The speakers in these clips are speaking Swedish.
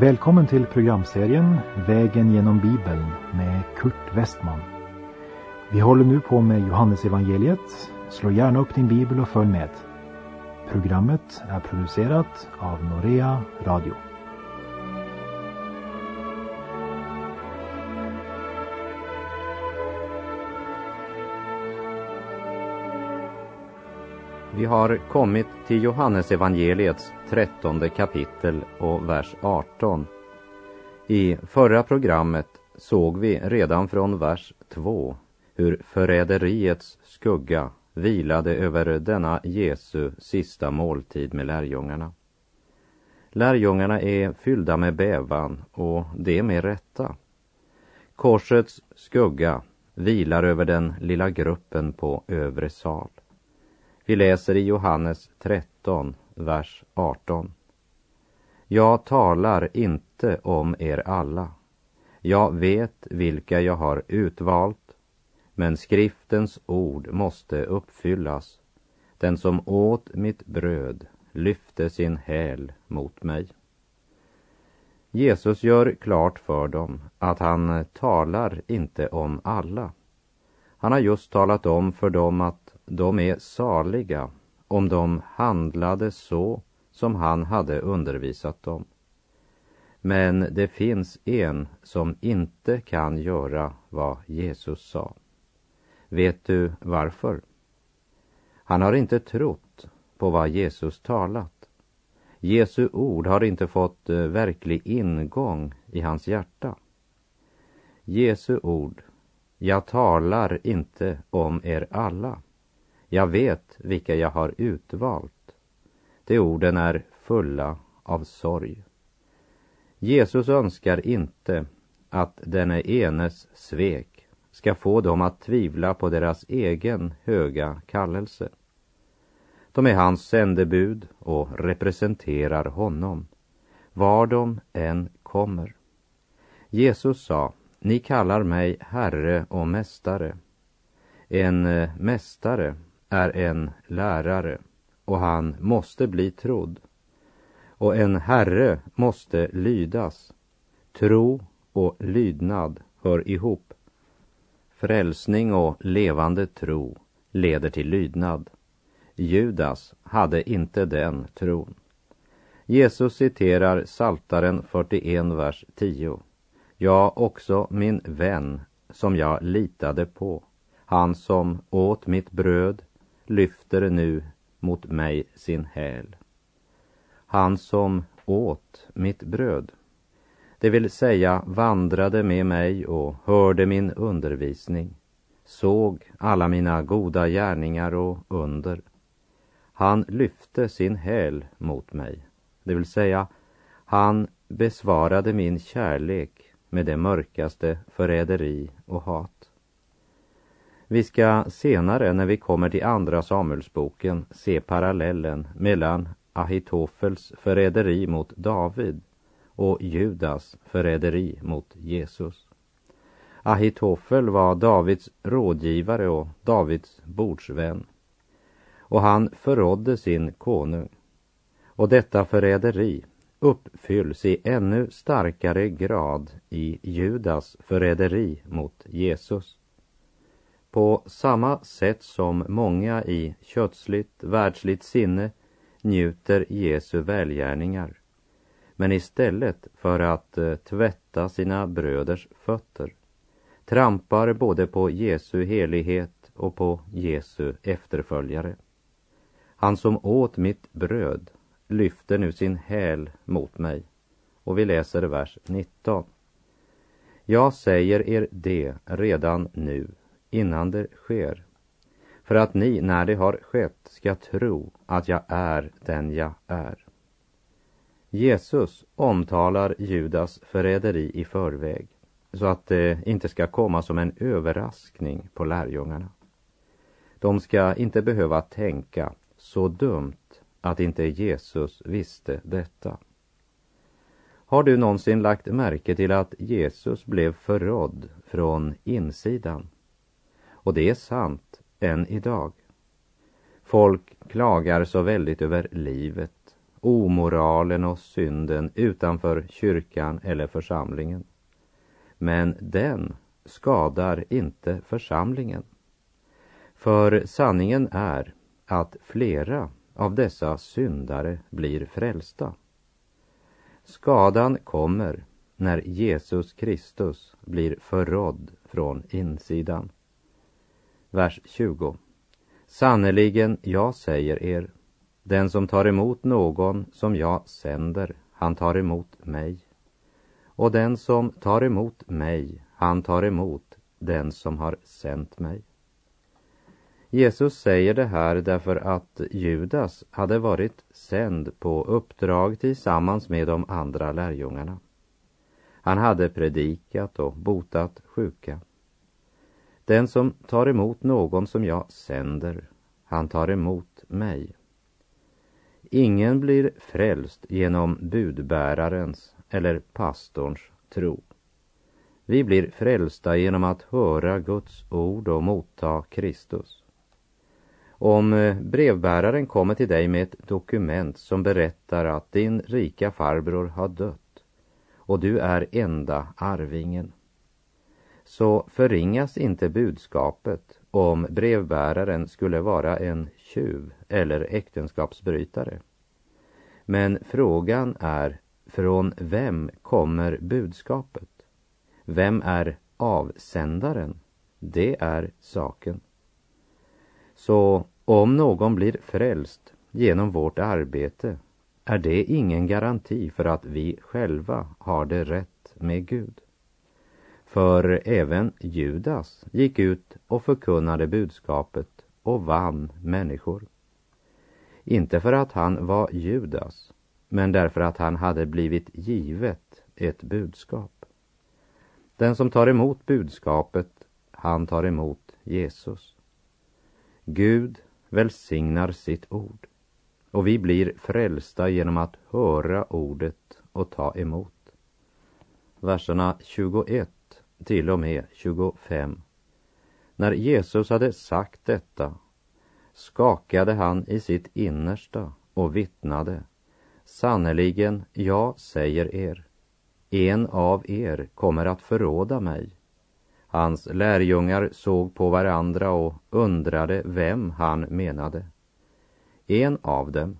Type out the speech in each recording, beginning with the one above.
Välkommen till programserien Vägen genom Bibeln med Kurt Westman. Vi håller nu på med Johannesevangeliet. Slå gärna upp din bibel och följ med. Programmet är producerat av Norea Radio. Vi har kommit till Johannesevangeliets trettonde kapitel och vers 18. I förra programmet såg vi redan från vers 2 hur förräderiets skugga vilade över denna Jesu sista måltid med lärjungarna. Lärjungarna är fyllda med bävan och det med rätta. Korsets skugga vilar över den lilla gruppen på övre sal. Vi läser i Johannes 13, vers 18. Jag talar inte om er alla. Jag vet vilka jag har utvalt, men skriftens ord måste uppfyllas. Den som åt mitt bröd lyfte sin häl mot mig. Jesus gör klart för dem att han talar inte om alla. Han har just talat om för dem att de är saliga om de handlade så som han hade undervisat dem. Men det finns en som inte kan göra vad Jesus sa. Vet du varför? Han har inte trott på vad Jesus talat. Jesu ord har inte fått eh, verklig ingång i hans hjärta. Jesu ord, jag talar inte om er alla jag vet vilka jag har utvalt. De orden är fulla av sorg. Jesus önskar inte att denne enes svek ska få dem att tvivla på deras egen höga kallelse. De är hans sändebud och representerar honom, var de än kommer. Jesus sa, ni kallar mig Herre och Mästare. En eh, mästare är en lärare och han måste bli trodd. Och en herre måste lydas. Tro och lydnad hör ihop. Frälsning och levande tro leder till lydnad. Judas hade inte den tron. Jesus citerar Saltaren 41, vers 10. Ja, också min vän som jag litade på, han som åt mitt bröd lyfter nu mot mig sin häl. Han som åt mitt bröd, det vill säga vandrade med mig och hörde min undervisning, såg alla mina goda gärningar och under. Han lyfte sin häl mot mig, det vill säga han besvarade min kärlek med det mörkaste förräderi och hat. Vi ska senare när vi kommer till Andra Samuelsboken se parallellen mellan Ahitofels förräderi mot David och Judas förräderi mot Jesus. Ahitofel var Davids rådgivare och Davids bordsvän. Och han förrådde sin konung. Och detta förräderi uppfylls i ännu starkare grad i Judas förräderi mot Jesus. På samma sätt som många i kötsligt, världsligt sinne njuter Jesu välgärningar. Men istället för att eh, tvätta sina bröders fötter trampar både på Jesu helighet och på Jesu efterföljare. Han som åt mitt bröd lyfter nu sin häl mot mig. Och vi läser vers 19. Jag säger er det redan nu innan det sker, för att ni, när det har skett, ska tro att jag är den jag är. Jesus omtalar Judas förräderi i förväg, så att det inte ska komma som en överraskning på lärjungarna. De ska inte behöva tänka så dumt att inte Jesus visste detta. Har du någonsin lagt märke till att Jesus blev förrådd från insidan? Och det är sant än idag. Folk klagar så väldigt över livet omoralen och synden utanför kyrkan eller församlingen. Men den skadar inte församlingen. För sanningen är att flera av dessa syndare blir frälsta. Skadan kommer när Jesus Kristus blir förrådd från insidan. Vers 20. Sannerligen, jag säger er, den som tar emot någon som jag sänder, han tar emot mig. Och den som tar emot mig, han tar emot den som har sänt mig. Jesus säger det här därför att Judas hade varit sänd på uppdrag tillsammans med de andra lärjungarna. Han hade predikat och botat sjuka. Den som tar emot någon som jag sänder, han tar emot mig. Ingen blir frälst genom budbärarens eller pastorns tro. Vi blir frälsta genom att höra Guds ord och motta Kristus. Om eh, brevbäraren kommer till dig med ett dokument som berättar att din rika farbror har dött och du är enda arvingen så förringas inte budskapet om brevbäraren skulle vara en tjuv eller äktenskapsbrytare. Men frågan är från vem kommer budskapet? Vem är avsändaren? Det är saken. Så om någon blir frälst genom vårt arbete är det ingen garanti för att vi själva har det rätt med Gud. För även Judas gick ut och förkunnade budskapet och vann människor. Inte för att han var Judas, men därför att han hade blivit givet ett budskap. Den som tar emot budskapet, han tar emot Jesus. Gud välsignar sitt ord och vi blir frälsta genom att höra ordet och ta emot. Verserna 21 till och med 25. När Jesus hade sagt detta skakade han i sitt innersta och vittnade. Sannerligen, jag säger er, en av er kommer att förråda mig. Hans lärjungar såg på varandra och undrade vem han menade. En av dem,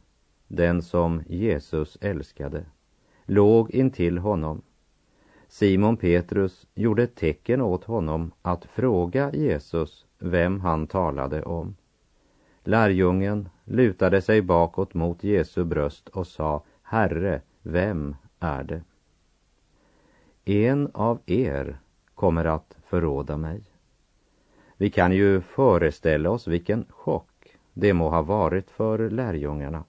den som Jesus älskade, låg intill honom Simon Petrus gjorde tecken åt honom att fråga Jesus vem han talade om. Lärjungen lutade sig bakåt mot Jesu bröst och sa, Herre, vem är det? En av er kommer att förråda mig. Vi kan ju föreställa oss vilken chock det må ha varit för lärjungarna.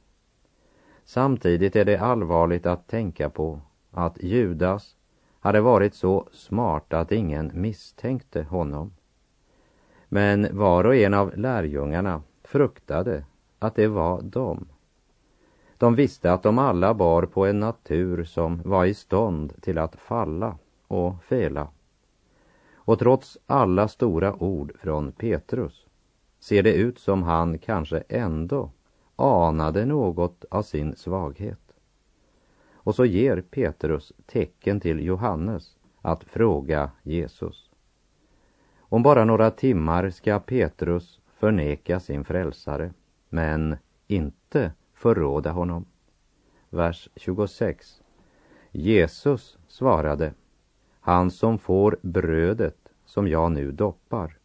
Samtidigt är det allvarligt att tänka på att Judas hade varit så smart att ingen misstänkte honom. Men var och en av lärjungarna fruktade att det var dem. De visste att de alla bar på en natur som var i stånd till att falla och fela. Och trots alla stora ord från Petrus ser det ut som han kanske ändå anade något av sin svaghet. Och så ger Petrus tecken till Johannes att fråga Jesus. Om bara några timmar ska Petrus förneka sin frälsare, men inte förråda honom. Vers 26. Jesus svarade, han som får brödet som jag nu doppar.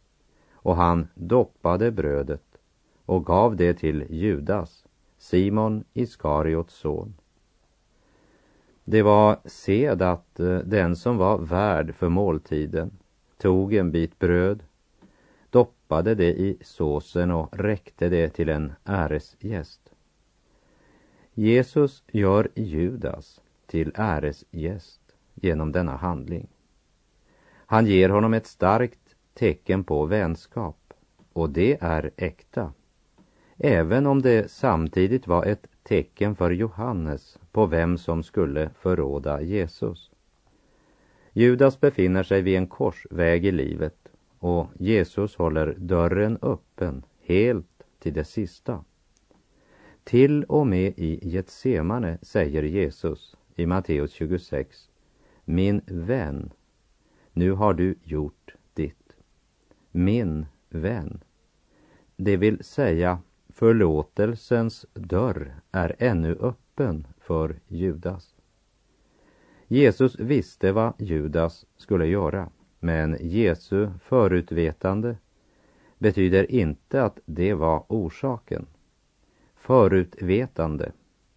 Och han doppade brödet och gav det till Judas, Simon Iskariots son. Det var sed att eh, den som var värd för måltiden tog en bit bröd, doppade det i såsen och räckte det till en äresgäst. Jesus gör Judas till äresgäst genom denna handling. Han ger honom ett starkt tecken på vänskap och det är äkta. Även om det samtidigt var ett tecken för Johannes på vem som skulle förråda Jesus. Judas befinner sig vid en korsväg i livet och Jesus håller dörren öppen helt till det sista. Till och med i Getsemane säger Jesus i Matteus 26, min vän, nu har du gjort ditt. Min vän. Det vill säga, förlåtelsens dörr är ännu öppen för Judas. Jesus visste vad Judas skulle göra, men Jesu förutvetande betyder inte att det var orsaken. Förutvetande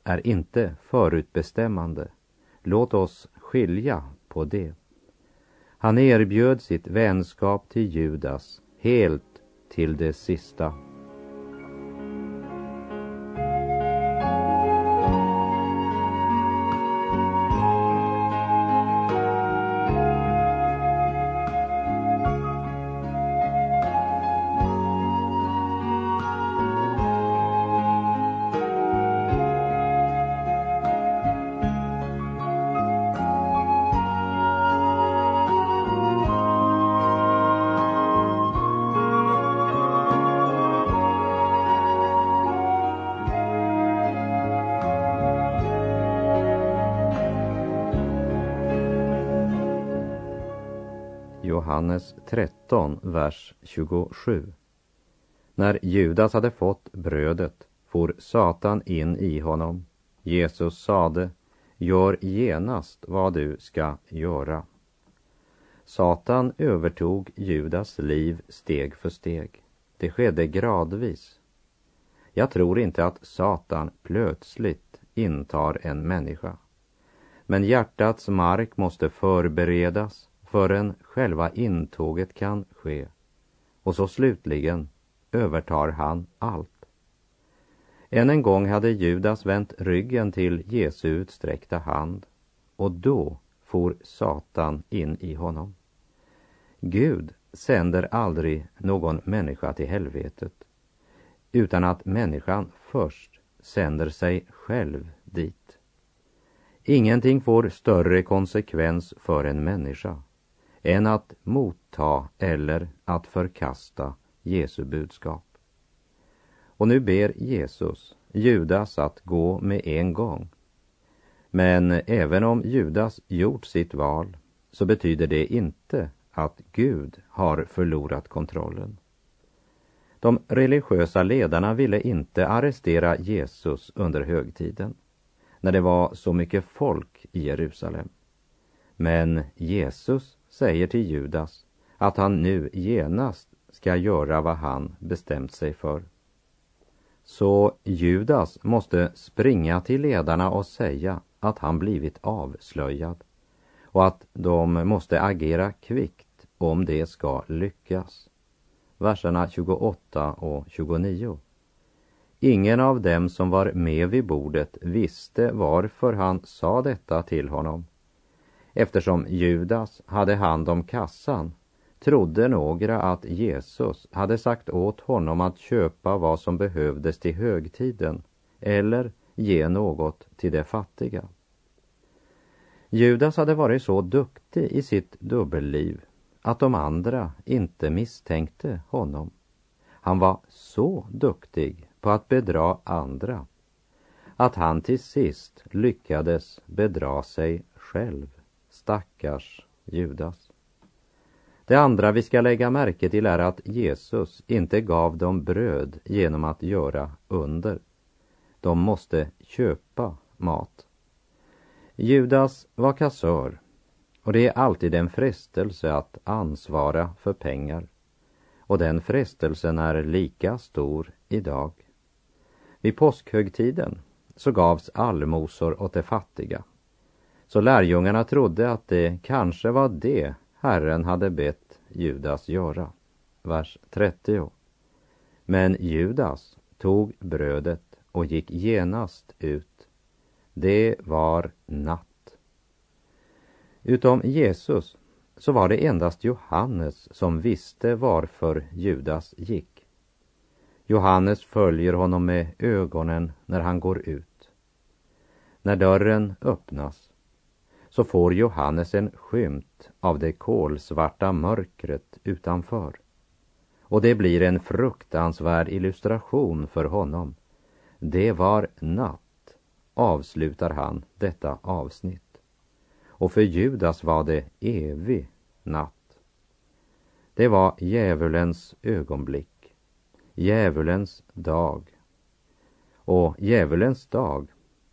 är inte förutbestämmande. Låt oss skilja på det. Han erbjöd sitt vänskap till Judas helt till det sista. 13, vers 27. När Judas hade fått brödet for Satan in i honom. Jesus sade, gör genast vad du ska göra. Satan övertog Judas liv steg för steg. Det skedde gradvis. Jag tror inte att Satan plötsligt intar en människa. Men hjärtats mark måste förberedas förrän själva intåget kan ske. Och så slutligen övertar han allt. Än en gång hade Judas vänt ryggen till Jesu utsträckta hand och då for Satan in i honom. Gud sänder aldrig någon människa till helvetet utan att människan först sänder sig själv dit. Ingenting får större konsekvens för en människa än att motta eller att förkasta Jesu budskap. Och nu ber Jesus Judas att gå med en gång. Men även om Judas gjort sitt val så betyder det inte att Gud har förlorat kontrollen. De religiösa ledarna ville inte arrestera Jesus under högtiden när det var så mycket folk i Jerusalem. Men Jesus säger till Judas att han nu genast ska göra vad han bestämt sig för. Så Judas måste springa till ledarna och säga att han blivit avslöjad och att de måste agera kvickt om det ska lyckas. Verserna 28 och 29. Ingen av dem som var med vid bordet visste varför han sa detta till honom. Eftersom Judas hade hand om kassan trodde några att Jesus hade sagt åt honom att köpa vad som behövdes till högtiden eller ge något till de fattiga. Judas hade varit så duktig i sitt dubbelliv att de andra inte misstänkte honom. Han var så duktig på att bedra andra att han till sist lyckades bedra sig själv. Stackars Judas. Det andra vi ska lägga märke till är att Jesus inte gav dem bröd genom att göra under. De måste köpa mat. Judas var kassör och det är alltid en frestelse att ansvara för pengar. Och den frestelsen är lika stor idag. Vid påskhögtiden så gavs allmosor åt de fattiga. Så lärjungarna trodde att det kanske var det Herren hade bett Judas göra. Vers 30. Men Judas tog brödet och gick genast ut. Det var natt. Utom Jesus så var det endast Johannes som visste varför Judas gick. Johannes följer honom med ögonen när han går ut. När dörren öppnas så får Johannes en skymt av det kolsvarta mörkret utanför. Och det blir en fruktansvärd illustration för honom Det var natt, avslutar han detta avsnitt. Och för Judas var det evig natt. Det var djävulens ögonblick, djävulens dag. Och djävulens dag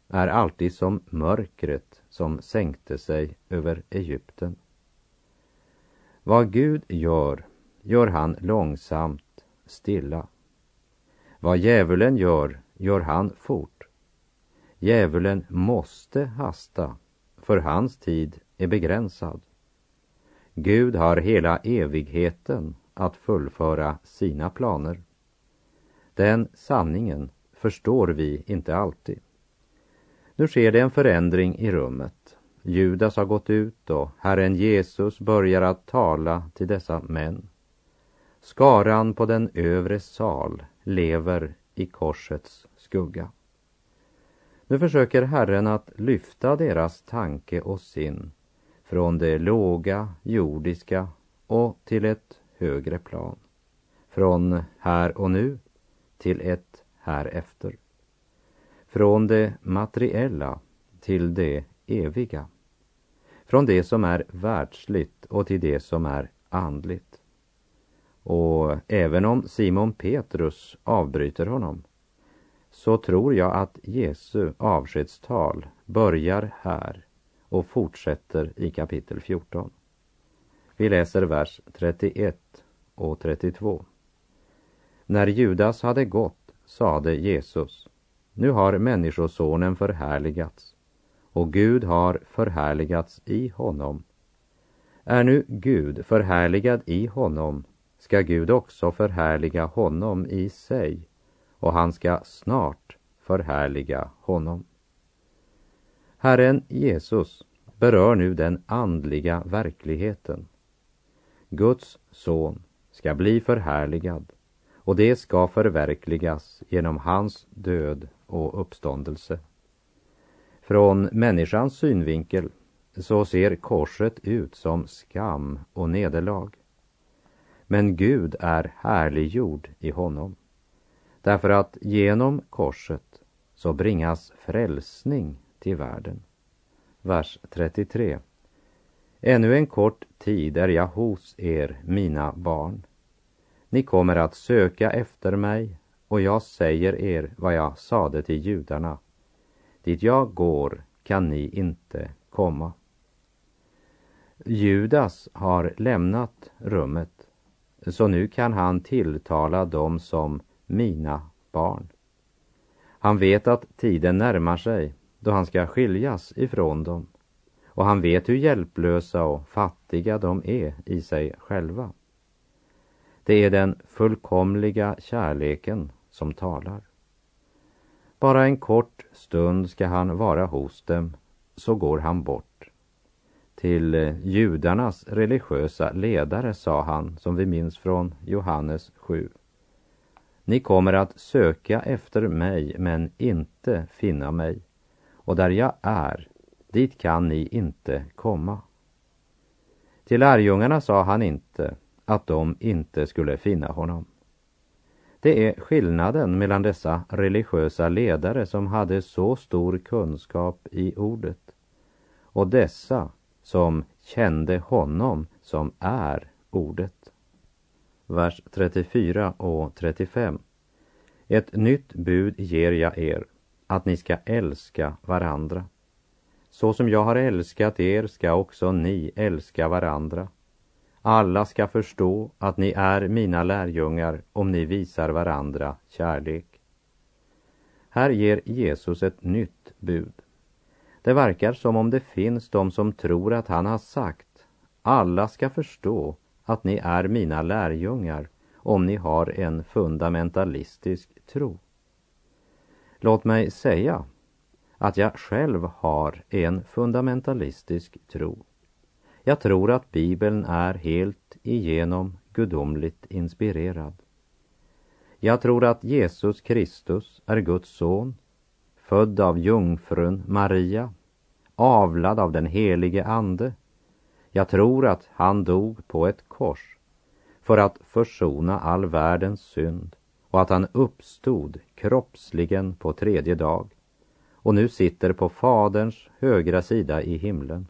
är alltid som mörkret som sänkte sig över Egypten. Vad Gud gör, gör han långsamt, stilla. Vad djävulen gör, gör han fort. Djävulen måste hasta, för hans tid är begränsad. Gud har hela evigheten att fullföra sina planer. Den sanningen förstår vi inte alltid. Nu sker det en förändring i rummet. Judas har gått ut och Herren Jesus börjar att tala till dessa män. Skaran på den övre sal lever i korsets skugga. Nu försöker Herren att lyfta deras tanke och sin från det låga jordiska och till ett högre plan. Från här och nu till ett här efter. Från det materiella till det eviga. Från det som är världsligt och till det som är andligt. Och även om Simon Petrus avbryter honom så tror jag att Jesu avskedstal börjar här och fortsätter i kapitel 14. Vi läser vers 31 och 32. När Judas hade gått sade Jesus, nu har Människosonen förhärligats och Gud har förhärligats i honom. Är nu Gud förhärligad i honom ska Gud också förhärliga honom i sig och han ska snart förhärliga honom. Herren Jesus berör nu den andliga verkligheten. Guds son ska bli förhärligad och det ska förverkligas genom hans död och uppståndelse. Från människans synvinkel så ser korset ut som skam och nederlag. Men Gud är härliggjord i honom. Därför att genom korset så bringas frälsning till världen. Vers 33. Ännu en kort tid är jag hos er, mina barn. Ni kommer att söka efter mig och jag säger er vad jag sade till judarna. Dit jag går kan ni inte komma. Judas har lämnat rummet, så nu kan han tilltala dem som mina barn. Han vet att tiden närmar sig då han ska skiljas ifrån dem och han vet hur hjälplösa och fattiga de är i sig själva. Det är den fullkomliga kärleken som talar. Bara en kort stund ska han vara hos dem, så går han bort. Till judarnas religiösa ledare sa han, som vi minns från Johannes 7. Ni kommer att söka efter mig men inte finna mig. Och där jag är, dit kan ni inte komma. Till lärjungarna sa han inte att de inte skulle finna honom. Det är skillnaden mellan dessa religiösa ledare som hade så stor kunskap i ordet och dessa som kände honom som är ordet vers 34 och 35. Ett nytt bud ger jag er, att ni ska älska varandra. Så som jag har älskat er ska också ni älska varandra. Alla ska förstå att ni är mina lärjungar om ni visar varandra kärlek. Här ger Jesus ett nytt bud. Det verkar som om det finns de som tror att han har sagt alla ska förstå att ni är mina lärjungar om ni har en fundamentalistisk tro. Låt mig säga att jag själv har en fundamentalistisk tro. Jag tror att Bibeln är helt igenom gudomligt inspirerad. Jag tror att Jesus Kristus är Guds son, född av jungfrun Maria, avlad av den helige Ande, jag tror att han dog på ett kors för att försona all världens synd och att han uppstod kroppsligen på tredje dag och nu sitter på Faderns högra sida i himlen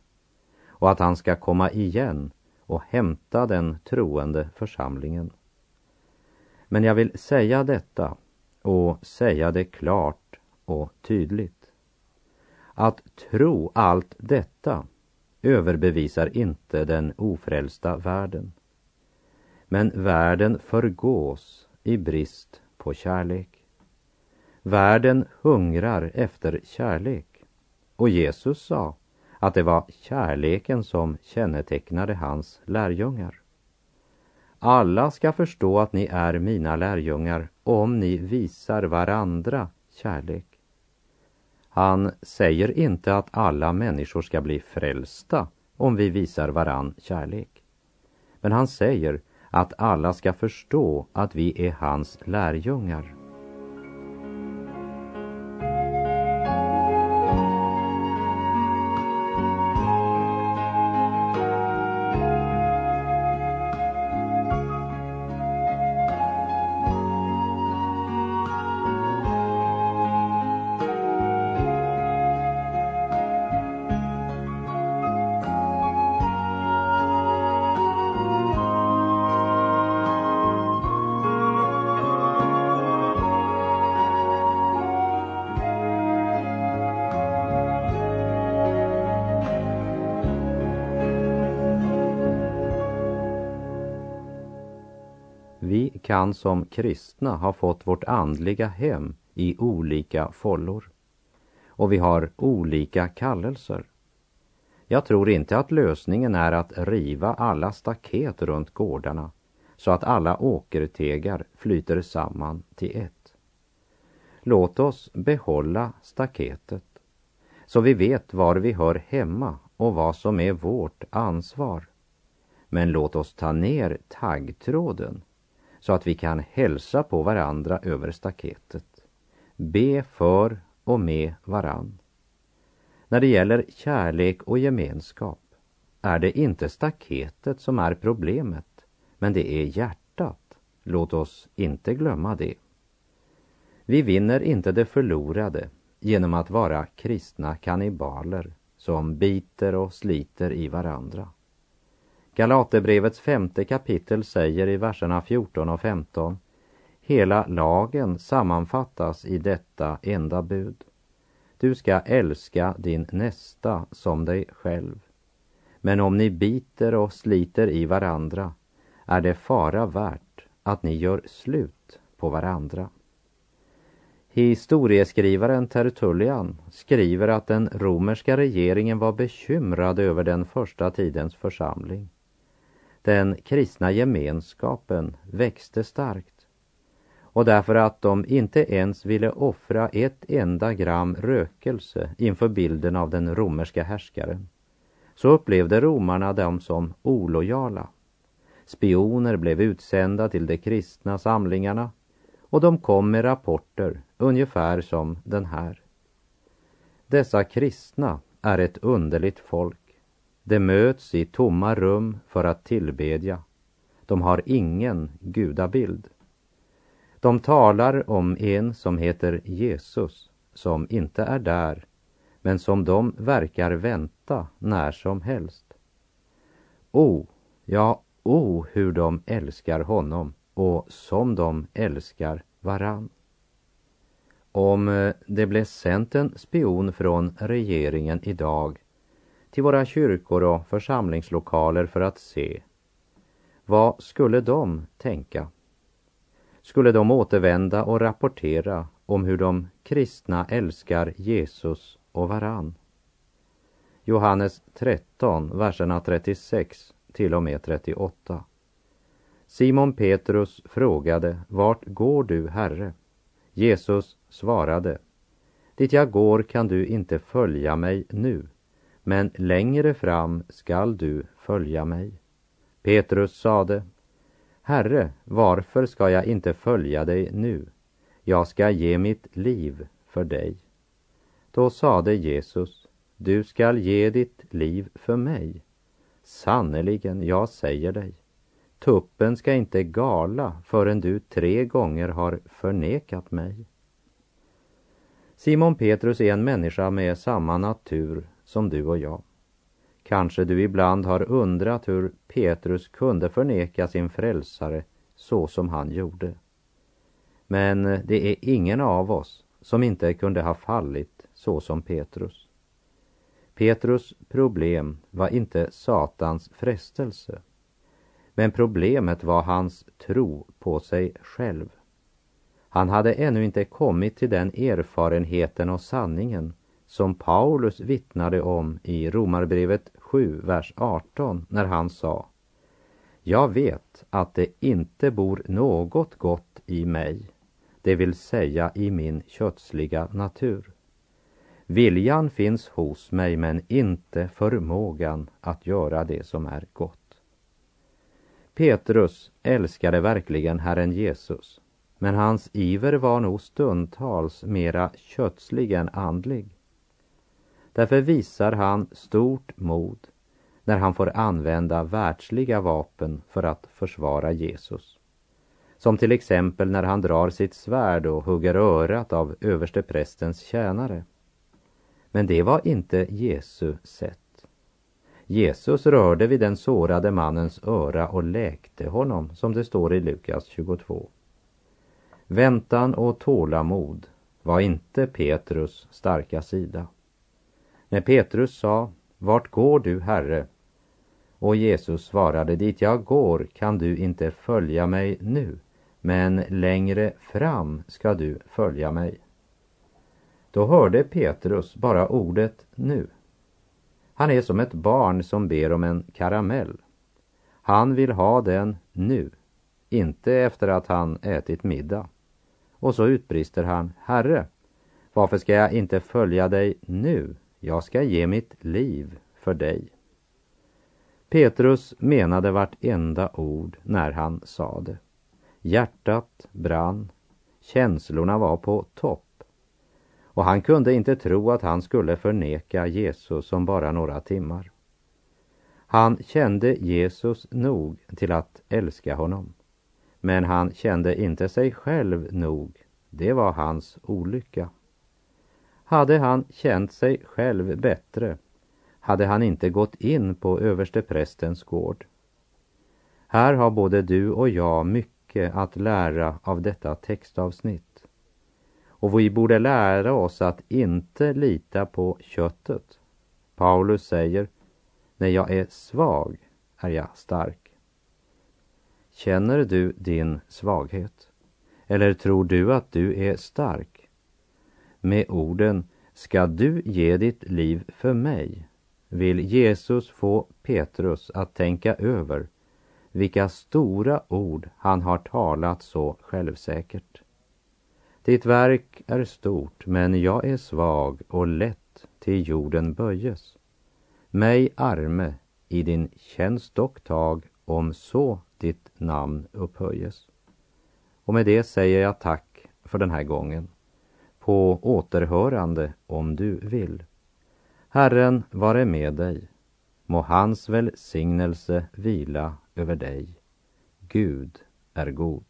och att han ska komma igen och hämta den troende församlingen. Men jag vill säga detta och säga det klart och tydligt. Att tro allt detta överbevisar inte den ofrälsta världen. Men världen förgås i brist på kärlek. Världen hungrar efter kärlek och Jesus sa att det var kärleken som kännetecknade hans lärjungar. Alla ska förstå att ni är mina lärjungar om ni visar varandra kärlek. Han säger inte att alla människor ska bli frälsta om vi visar varann kärlek. Men han säger att alla ska förstå att vi är hans lärjungar. Kan som kristna ha fått vårt andliga hem i olika follor. Och vi har olika kallelser. Jag tror inte att lösningen är att riva alla staket runt gårdarna så att alla åkertegar flyter samman till ett. Låt oss behålla staketet så vi vet var vi hör hemma och vad som är vårt ansvar. Men låt oss ta ner taggtråden så att vi kan hälsa på varandra över staketet. Be för och med varann. När det gäller kärlek och gemenskap är det inte staketet som är problemet, men det är hjärtat. Låt oss inte glömma det. Vi vinner inte det förlorade genom att vara kristna kannibaler som biter och sliter i varandra. Galaterbrevets femte kapitel säger i verserna 14 och 15 Hela lagen sammanfattas i detta enda bud. Du ska älska din nästa som dig själv. Men om ni biter och sliter i varandra är det fara värt att ni gör slut på varandra. Historieskrivaren Tertullian skriver att den romerska regeringen var bekymrad över den första tidens församling. Den kristna gemenskapen växte starkt och därför att de inte ens ville offra ett enda gram rökelse inför bilden av den romerska härskaren så upplevde romarna dem som olojala. Spioner blev utsända till de kristna samlingarna och de kom med rapporter ungefär som den här. Dessa kristna är ett underligt folk de möts i tomma rum för att tillbedja. De har ingen gudabild. De talar om en som heter Jesus, som inte är där, men som de verkar vänta när som helst. O, ja, o hur de älskar honom och som de älskar varann. Om eh, det blev sänt en spion från regeringen idag till våra kyrkor och församlingslokaler för att se. Vad skulle de tänka? Skulle de återvända och rapportera om hur de kristna älskar Jesus och varann? Johannes 13, verserna 36 till och med 38. Simon Petrus frågade, vart går du, Herre? Jesus svarade, dit jag går kan du inte följa mig nu, men längre fram skall du följa mig. Petrus sade, Herre, varför ska jag inte följa dig nu? Jag ska ge mitt liv för dig. Då sade Jesus, du skall ge ditt liv för mig. Sannerligen, jag säger dig, tuppen ska inte gala förrän du tre gånger har förnekat mig. Simon Petrus är en människa med samma natur som du och jag. Kanske du ibland har undrat hur Petrus kunde förneka sin frälsare så som han gjorde. Men det är ingen av oss som inte kunde ha fallit så som Petrus. Petrus problem var inte Satans frestelse. Men problemet var hans tro på sig själv. Han hade ännu inte kommit till den erfarenheten och sanningen som Paulus vittnade om i Romarbrevet 7, vers 18, när han sa Jag vet att det inte bor något gott i mig, det vill säga i min kötsliga natur. Viljan finns hos mig men inte förmågan att göra det som är gott. Petrus älskade verkligen Herren Jesus, men hans iver var nog stundtals mera kötslig än andlig. Därför visar han stort mod när han får använda världsliga vapen för att försvara Jesus. Som till exempel när han drar sitt svärd och hugger örat av översteprästens tjänare. Men det var inte Jesu sätt. Jesus rörde vid den sårade mannens öra och läkte honom, som det står i Lukas 22. Väntan och tålamod var inte Petrus starka sida. Men Petrus sa, Vart går du, Herre? Och Jesus svarade, Dit jag går kan du inte följa mig nu, men längre fram ska du följa mig. Då hörde Petrus bara ordet nu. Han är som ett barn som ber om en karamell. Han vill ha den nu, inte efter att han ätit middag. Och så utbrister han, Herre, varför ska jag inte följa dig nu? Jag ska ge mitt liv för dig. Petrus menade vartenda ord när han sa det. Hjärtat brann, känslorna var på topp och han kunde inte tro att han skulle förneka Jesus om bara några timmar. Han kände Jesus nog till att älska honom. Men han kände inte sig själv nog. Det var hans olycka. Hade han känt sig själv bättre hade han inte gått in på översteprästens gård. Här har både du och jag mycket att lära av detta textavsnitt. Och vi borde lära oss att inte lita på köttet. Paulus säger, när jag är svag är jag stark. Känner du din svaghet? Eller tror du att du är stark? Med orden, ska du ge ditt liv för mig? vill Jesus få Petrus att tänka över vilka stora ord han har talat så självsäkert. Ditt verk är stort, men jag är svag och lätt till jorden böjes. Mig arme i din tjänst dock tag, om så ditt namn upphöjes. Och med det säger jag tack för den här gången. På återhörande om du vill. Herren vare med dig. Må hans välsignelse vila över dig. Gud är god.